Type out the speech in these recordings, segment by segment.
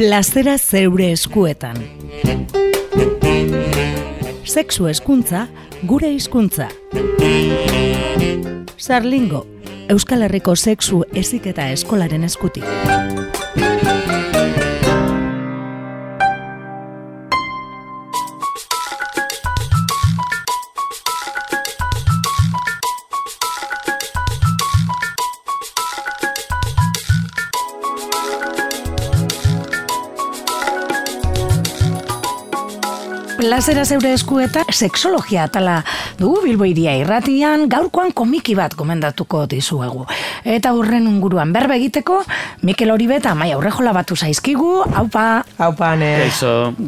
plazera zeure eskuetan. Sexu eskuntza, gure hizkuntza. Sarlingo, Euskal Herriko sexu eziketa eskolaren eskutik. Plazera zeure eskueta sexologia atala dugu bilboiria irratian gaurkoan komiki bat komendatuko dizuegu. Eta urren unguruan berbe egiteko, Mikel Oribeta mai aurrejola batu zaizkigu, haupa. Haupa, ne.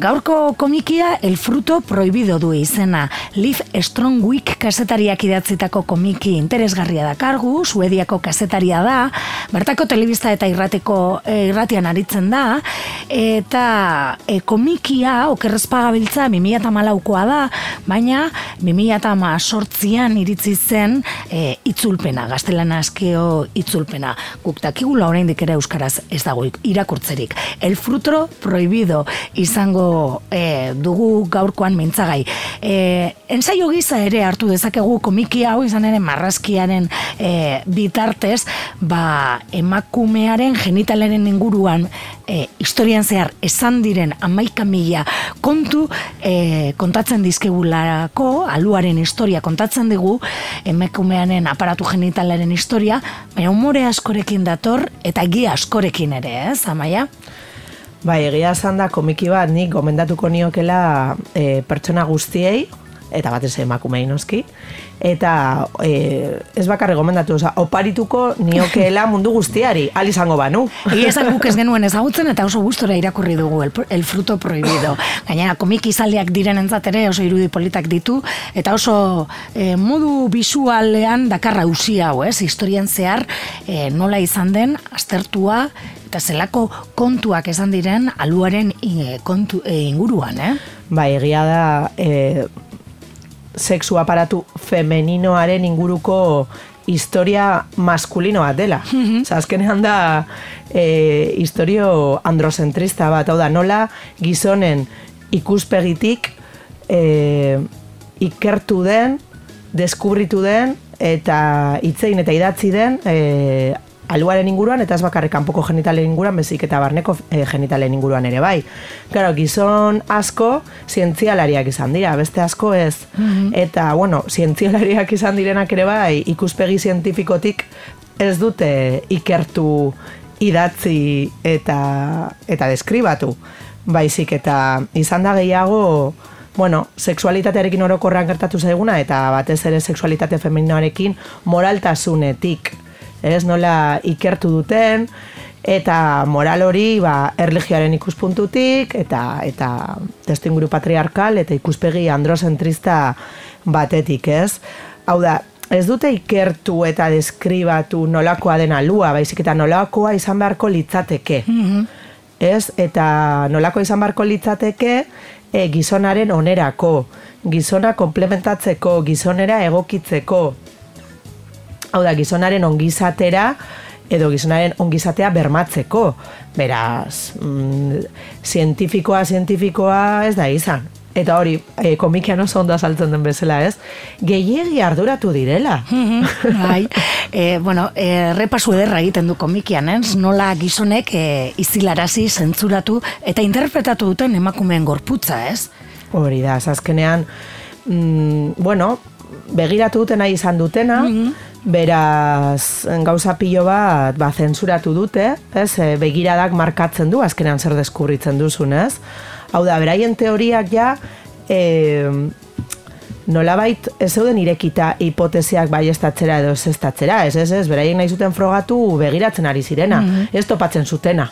Gaurko komikia El Fruto Prohibido du izena. Liv Strong Week kasetariak idatzitako komiki interesgarria da kargu, suediako kasetaria da, bertako telebista eta irrateko e, irratian aritzen da, eta e, komikia okerrezpagabiltza 2008koa da, baina 2008an iritzi zen e, itzulpena, gaztelana askeo itzulpena. Guk dakigula orain ere euskaraz ez dago irakurtzerik. El frutro prohibido izango e, dugu gaurkoan mintzagai. E, ensaio giza ere hartu dezakegu komiki hau izan ere marrazkiaren e, bitartez, ba, emakumearen genitalaren inguruan e, historian zehar esan diren amaika mila kontu e, kontatzen dizkegulako, aluaren historia kontatzen digu, emekumeanen aparatu genitalaren historia, baina umore askorekin dator, eta egia askorekin ere, ez, amaia? Bai, egia esan da komiki bat nik gomendatuko niokela e, pertsona guztiei, eta batez emakumei noski, eta e, ez bakarri gomendatu, oza, oparituko niokeela mundu guztiari, al izango banu. Egia esan guk ez genuen ezagutzen eta oso gustora irakurri dugu el, el fruto prohibido. Gainera, komiki izaldiak diren entzatere oso irudi politak ditu, eta oso e, modu bisualean dakarra usi hau, ez? Historian zehar e, nola izan den, aztertua, eta zelako kontuak esan diren aluaren e, kontu, e, inguruan, eh? Bai, egia da, e, sexu aparatu femeninoaren inguruko historia maskulino bat dela. Mm azkenean da e, historio androcentrista bat, hau da, nola gizonen ikuspegitik e, ikertu den, deskubritu den, eta itzein eta idatzi den e, aluaren inguruan eta ez bakarrik kanpoko genitalen inguruan bezik eta barneko e, genitalen inguruan ere bai. Claro, gizon asko zientzialariak izan dira, beste asko ez. Mhm. Eta bueno, zientzialariak izan direnak ere bai ikuspegi zientifikotik ez dute ikertu idatzi eta eta deskribatu. Baizik eta izan da gehiago Bueno, sexualitatearekin orokorrean gertatu zaiguna eta batez ere sexualitate femeninoarekin moraltasunetik ez nola ikertu duten eta moral hori ba erlijioaren ikuspuntutik eta eta testu inguru patriarkal eta ikuspegi androcentrista batetik, ez? Hau da, ez dute ikertu eta deskribatu nolakoa den alua, baizik eta nolakoa izan beharko litzateke. Mm Ez? Eta nolako izan beharko litzateke e, gizonaren onerako, gizona komplementatzeko, gizonera egokitzeko, hau da, gizonaren ongizatera, edo gizonaren ongizatea bermatzeko. Beraz, mm, zientifikoa, zientifikoa ez da izan. Eta hori, e, komikian oso ondo azaltzen den bezala, ez? Gehiegi arduratu direla. bai, e, bueno, e, repasu ederra egiten du komikian, ez? Nola gizonek e, izilarazi, zentzuratu, eta interpretatu duten emakumeen gorputza, ez? Hori da, azkenean, mm, bueno, begiratu duten nahi izan dutena, mm Beraz, gauza pilo bat, ba, zensuratu dute, ez, e, begiradak markatzen du, azkenean zer deskubritzen duzun, ez? Hau da, beraien teoriak ja, e, nolabait ez zeuden irekita hipotesiak bai estatzera edo ez estatzera, ez, ez, ez, beraien nahi zuten frogatu begiratzen ari zirena, mm -hmm. ez topatzen zutena.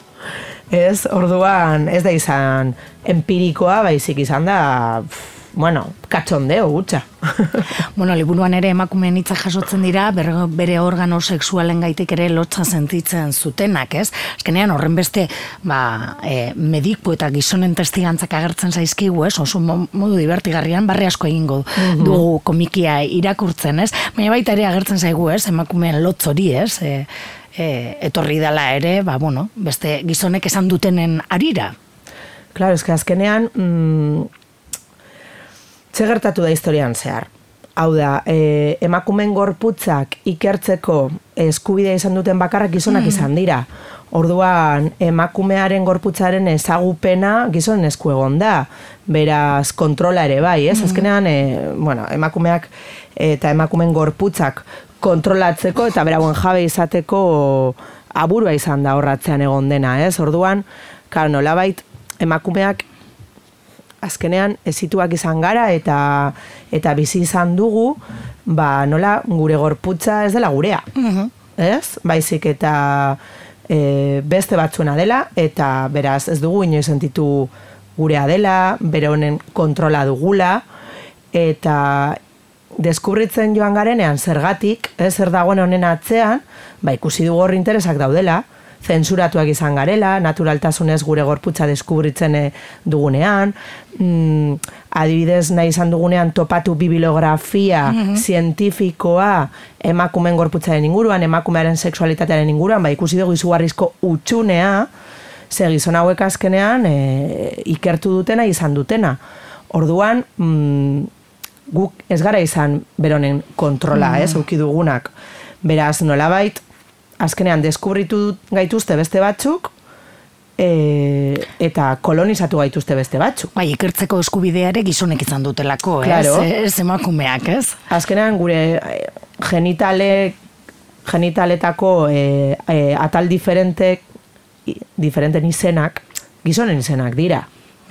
Ez, orduan, ez da izan empirikoa, baizik izan da, bueno, katxondeo gutxa. bueno, liburuan ere emakumeen hitza jasotzen dira, bere organo sexualen gaitik ere lotza sentitzen zutenak, ez? Azkenean horren beste, ba, e, mediku eta gizonen testigantzak agertzen zaizkigu, ez? Oso modu divertigarrian, barri asko egingo mm dugu komikia irakurtzen, ez? Baina baita ere agertzen zaigu, ez? Emakumeen lotz hori, ez? E, e, etorri dela ere, ba, bueno, beste gizonek esan dutenen arira. Claro, eske azkenean, mm, txe gertatu da historian zehar. Hau da, e, emakumen gorputzak ikertzeko eskubidea izan duten bakarrak gizonak izan dira. Orduan, emakumearen gorputzaren ezagupena gizon esku egon da. Beraz, kontrola ere bai, ez? Azkenean, e, bueno, emakumeak eta emakumen gorputzak kontrolatzeko eta berauen jabe izateko aburua izan da horratzean egon dena, ez? Orduan, karo, nolabait, emakumeak azkenean ezituak izan gara eta eta bizi izan dugu, ba, nola gure gorputza ez dela gurea. Ez? Baizik eta e, beste batzuena dela eta beraz ez dugu inoiz sentitu gurea dela, bere honen kontrola dugula eta deskubritzen joan garenean zergatik, ez zer dagoen honen atzean, ba ikusi dugu hor interesak daudela, zensuratuak izan garela, naturaltasunez gure gorputza deskubritzen eh, dugunean, mm, adibidez nahi izan dugunean topatu bibliografia mm zientifikoa emakumen gorputzaren inguruan, emakumearen sexualitatearen inguruan, ba ikusi dugu izugarrizko utxunea, ze gizon hauek azkenean e, ikertu dutena izan dutena. Orduan, mm, guk ez gara izan beronen kontrola, mm. ez, uki dugunak. Beraz, nolabait, azkenean deskubritu gaituzte beste batzuk, e, eta kolonizatu gaituzte beste batzuk. Bai, ikertzeko eskubideare gizonek izan dutelako, claro. ez? Ez emakumeak, ez? Azkenean gure eh, genitale genitaletako e, e, atal diferentek diferenten izenak gizonen izenak dira.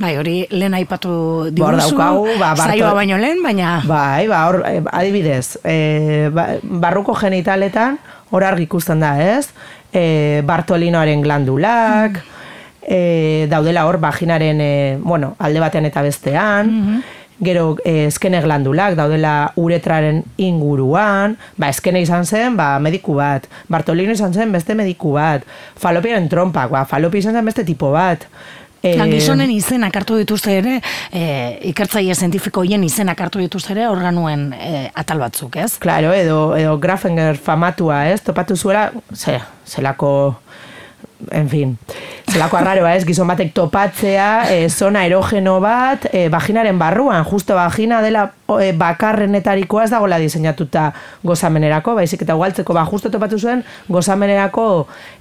Bai, hori lehen aipatu diguzu, daukagu, ba, barto, baino lehen, baina... Bai, ba, hor, adibidez, e, barruko genitaletan, hor argi ikusten da, ez? E, Bartolinoaren glandulak, mm. e, daudela hor vaginaren, e, bueno, alde batean eta bestean, mm-hmm. gero e, eskene glandulak daudela uretraren inguruan, ba, eskene izan zen, ba, mediku bat, Bartolino izan zen beste mediku bat, falopiaren trompak, ba, falopi izan zen beste tipo bat, E, gizonen izenak hartu dituzte ere, e, ikertzaile zientifiko hien izenak hartu dituzte ere organuen e, atal batzuk, ez? Claro, edo, edo Grafenger famatua, ez? Topatu zuela, ze, zelako en fin, zelako arraroa ez, gizon batek topatzea, e, zona erogeno bat, e, vaginaren barruan, justo vagina dela e, bakarrenetarikoa ez dagoela diseinatuta gozamenerako, baizik eta ugaltzeko, ba, justo topatu zuen gozamenerako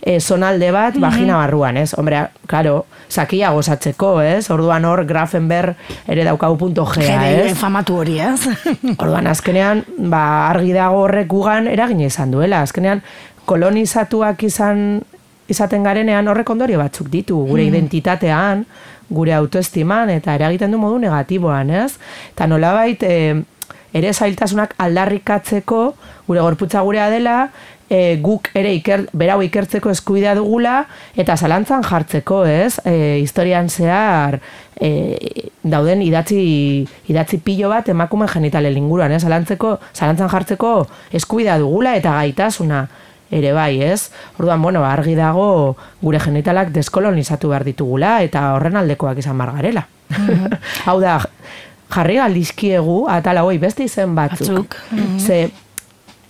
e, zonalde bat, mm vagina barruan, ez? Hombre, claro, sakia gozatzeko, ez? Orduan hor, Grafenberg ere daukagu punto gea, ez? famatu hori, ez? Orduan, azkenean, ba, argi dago horrek gugan eragine izan duela, azkenean, kolonizatuak izan izaten garenean horrek ondorio batzuk ditu, gure hmm. identitatean, gure autoestiman, eta eragiten du modu negatiboan, ez? Eta nolabait, e, ere zailtasunak aldarrikatzeko, gure gorputza gurea dela, e, guk ere iker, berau ikertzeko eskubidea dugula, eta zalantzan jartzeko, ez? E, historian zehar, e, dauden idatzi, idatzi pilo bat emakume genitale linguruan, ez? Zalantzeko, zalantzan jartzeko eskubidea dugula eta gaitasuna ere bai, ez? Orduan, bueno, argi dago gure genitalak deskolonizatu behar ditugula eta horren aldekoak izan margarela. Mhm. Hau da, jarri aldizkiegu atala hoi beste izen batzuk. Mhm. Ze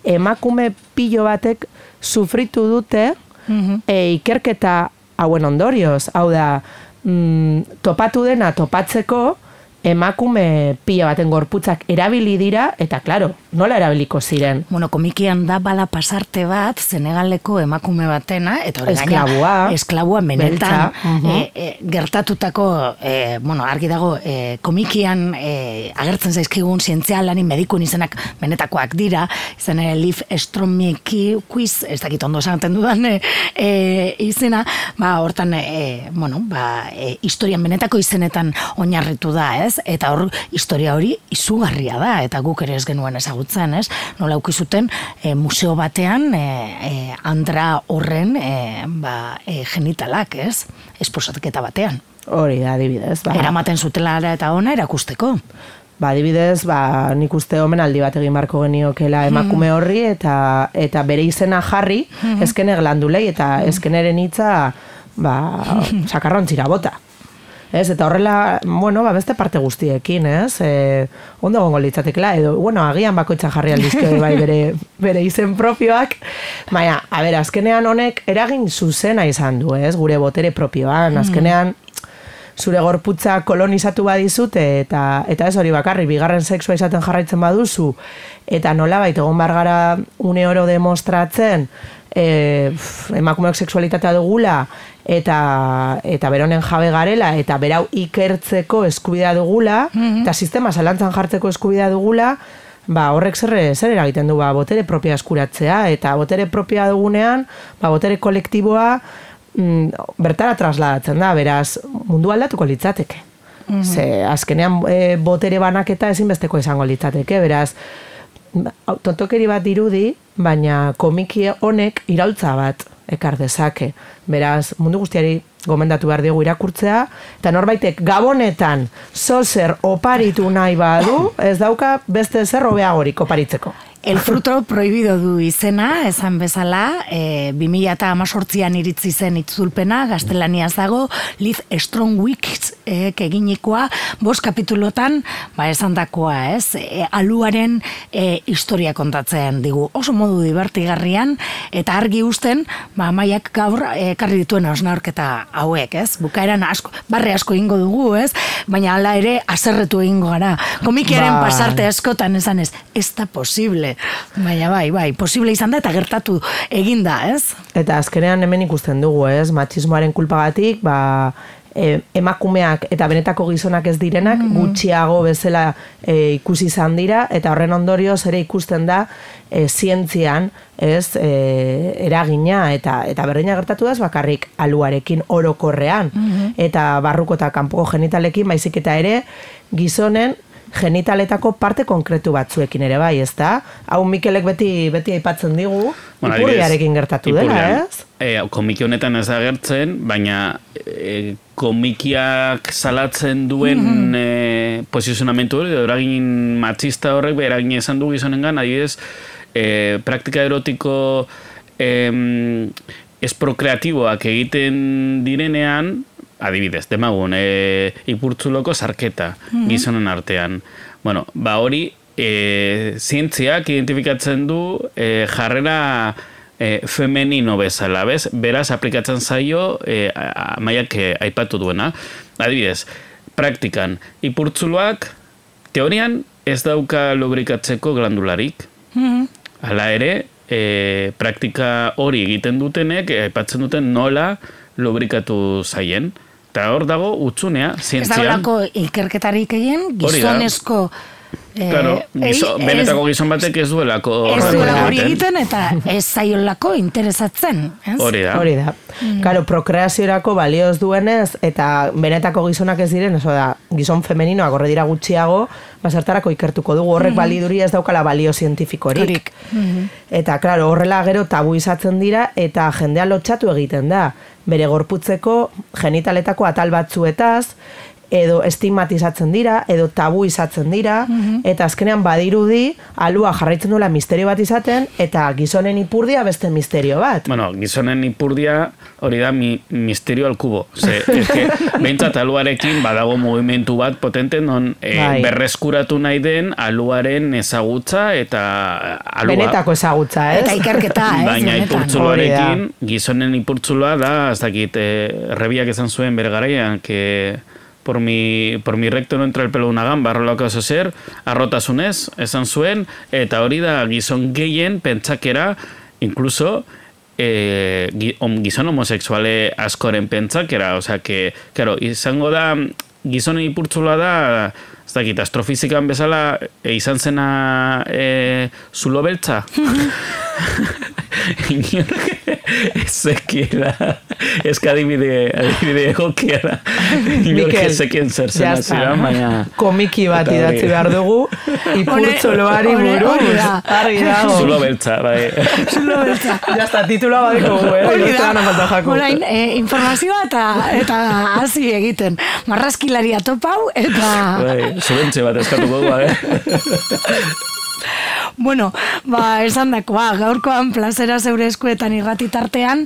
emakume pilo batek sufritu dute mm e, ikerketa hauen ondorioz. Hau da, mm, topatu dena topatzeko, emakume pila baten gorputzak erabili dira, eta claro, nola erabiliko ziren? Bueno, komikian da bala pasarte bat, Senegaleko emakume batena, eta hori esklabua, esklabua menetan, e, gertatutako, e, bueno, argi dago, e, komikian e, agertzen zaizkigun zientzialani medikun izenak benetakoak dira, izan ere Liv Estromieki quiz, ez dakit ondo esaten dudan e, e, izena, ba, hortan, e, bueno, ba, e, historian benetako izenetan oinarritu da, ez? Eta hor historia hori izugarria da eta guk ere ez genuen ezagutzen, ez? Nola uki zuten e, museo batean e, e, andra horren e, ba, e, genitalak, ez? Esposatketa batean. Hori da, adibidez. Ba. Eramaten zutela eta ona erakusteko. Ba, adibidez, ba, nik uste omenaldi bat egin barko geniokela hmm. emakume horri eta eta bere izena jarri hmm. ezkene glandulei eta ezkeneren hitza ba, sakarrontzira bota. Ez, eta horrela, bueno, ba, beste parte guztiekin, ez? E, ondo gongo litzatekela, edo, bueno, agian bakoitza jarri aldizke bai bere, bere izen propioak. Baina, a ber, azkenean honek eragin zuzena izan du, ez? Gure botere propioan, mm. azkenean zure gorputza kolonizatu badizute eta eta ez hori bakarri bigarren sexua izaten jarraitzen baduzu eta nolabait egon bar gara une oro demostratzen e, emakumeok sexualitatea dugula eta eta beronen jabe garela eta berau ikertzeko eskubidea dugula mhm. eta sistema zalantzan jartzeko eskubidea dugula ba horrek zer zer eragiten du? Ba botere propia eskuratzea eta botere propia dugunean ba botere kolektiboa mm, bertara trasladatzen da beraz mundu aldatuko litzateke. Mm Ze, azkenean e, botere banaketa ezinbesteko izango litzateke, beraz, tontokeri bat dirudi, baina komiki honek iraultza bat ekar dezake. Beraz, mundu guztiari gomendatu behar dugu irakurtzea, eta norbaitek gabonetan zozer oparitu nahi badu, ez dauka beste zer hobeagorik oparitzeko. El fruto prohibido du izena, esan bezala, e, 2000 eta amazortzian iritzi zen itzulpena, gaztelaniaz dago, Liz Strong Weeks e, keginikoa, bost kapitulotan, ba esan dakoa, ez, e, aluaren e, historia kontatzen digu. Oso modu divertigarrian, eta argi usten, ba maiak gaur e, karri dituen osnaurketa hauek, ez, bukaeran asko, barre asko ingo dugu, ez, baina hala ere, aserretu egingo gara. Komikiaren ba. pasarte askotan esan ez, ez da posible Baina bai, bai, posible izan da eta gertatu eginda, ez? Eta azkenean hemen ikusten dugu, ez? Matxismoaren kulpagatik, ba, e, emakumeak eta benetako gizonak ez direnak mm. gutxiago bezala e, ikusi izan dira eta horren ondorioz ere ikusten da e, zientzian ez? E, eragina eta eta berdina gertatu da bakarrik aluarekin orokorrean. Mm eta barruko eta kanpoko genitalekin baizik eta ere gizonen genitaletako parte konkretu batzuekin ere bai, ez da? Hau Mikelek beti beti aipatzen digu, bueno, ipurriarekin gertatu dela, ez? E, komiki honetan ez agertzen, baina e, komikiak salatzen duen mm -hmm. posizionamentu hori, eragin matxista horrek, eragin esan du gizonengan, adibidez, e, praktika erotiko e, esprokreatiboak egiten direnean, adibidez, demagun, e, ipurtzuloko sarketa mm gizonen artean. Bueno, ba hori, e, zientziak identifikatzen du e, jarrera e, femenino bezala, bez? Beraz, aplikatzen zaio e, maiak e, aipatu duena. Adibidez, praktikan, ipurtzuloak, teorian, ez dauka lubrikatzeko glandularik. Mm Hala ere, e, praktika hori egiten dutenek, aipatzen duten nola lubrikatu zaien. Eta hor dago utzunea, zientzian. Ez dago ikerketarik egin, gizonezko... Eh, claro, gizo, benetako gizon batek ez duelako ez duela hori egiten. eta ez zaiolako interesatzen hori da, hori da. Mm. Claro, prokreaziorako balioz duenez eta benetako gizonak ez diren eso da, gizon femeninoak horre dira gutxiago bazartarako ikertuko dugu. Horrek mm baliduri ez daukala balio zientifikorik. Mm eta claro, horrela gero tabu izatzen dira eta jendea lotxatu egiten da. Bere gorputzeko genitaletako atal batzuetaz edo estigmatizatzen dira, edo tabu izatzen dira, mhm. eta azkenean badirudi, alua jarraitzen duela misterio bat izaten, eta gizonen ipurdia beste misterio bat. Bueno, gizonen ipurdia hori da mi, misterio alkubo. Ze, eske, behintzat aluarekin badago movimentu bat potente non e, berreskuratu nahi den aluaren ezagutza eta alua. Benetako ezagutza, ez? Eta ikerketa, ez? Baina ipurtzuloarekin, gizonen ipurtzuloa da, ez dakit, e, rebiak esan zuen bere garaian, que por mi, por mi recto no entra el pelo una gamba, arrolako oso zer, arrotasunez, esan zuen, eta hori da gizon gehien pentsakera, incluso, eh, gizon homosexuale askoren pentsakera, osea, que, claro, izango da, gizonen ipurtzula da, ez dakit, astrofizikan bezala, e, izan zena e, zulo beltza. Ezekiela. Ez que adibide, egokiara. Mikel, ezekien zer zen azira, baina... Komiki bat idatzi behar dugu, ipurtzoloari buru. Argi dago. Zulo beltza, bai. Zulo beltza. Ya está, titula bat dugu, eh? Hori da. Horain, eh, informazioa eta eta hasi egiten. Marraskilaria topau eta... Bai, zubentxe bat eskatuko du, eh? Bueno, ba, esan dakoa, gaurkoan plazera zeure eskuetan irratitartean,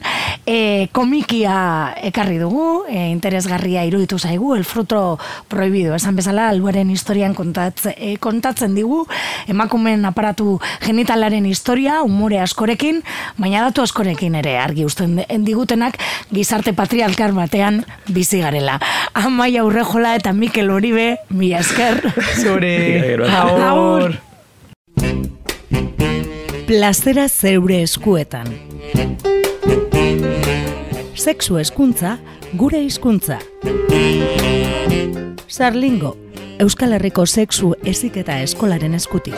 e, komikia ekarri dugu, e, interesgarria iruditu zaigu, el fruto prohibido, esan bezala, albuaren historian kontatze, e, kontatzen digu, emakumen aparatu genitalaren historia, umore askorekin, baina datu askorekin ere, argi usten digutenak, gizarte patriarkar batean bizi garela. Amaia Urrejola eta Mikel Oribe, mi esker. Zure, Agur. Plazera zeure eskuetan. Sexu eskuntza, gure hizkuntza. Sarlingo, Euskal Herriko sexu eziketa eskolaren eskutik.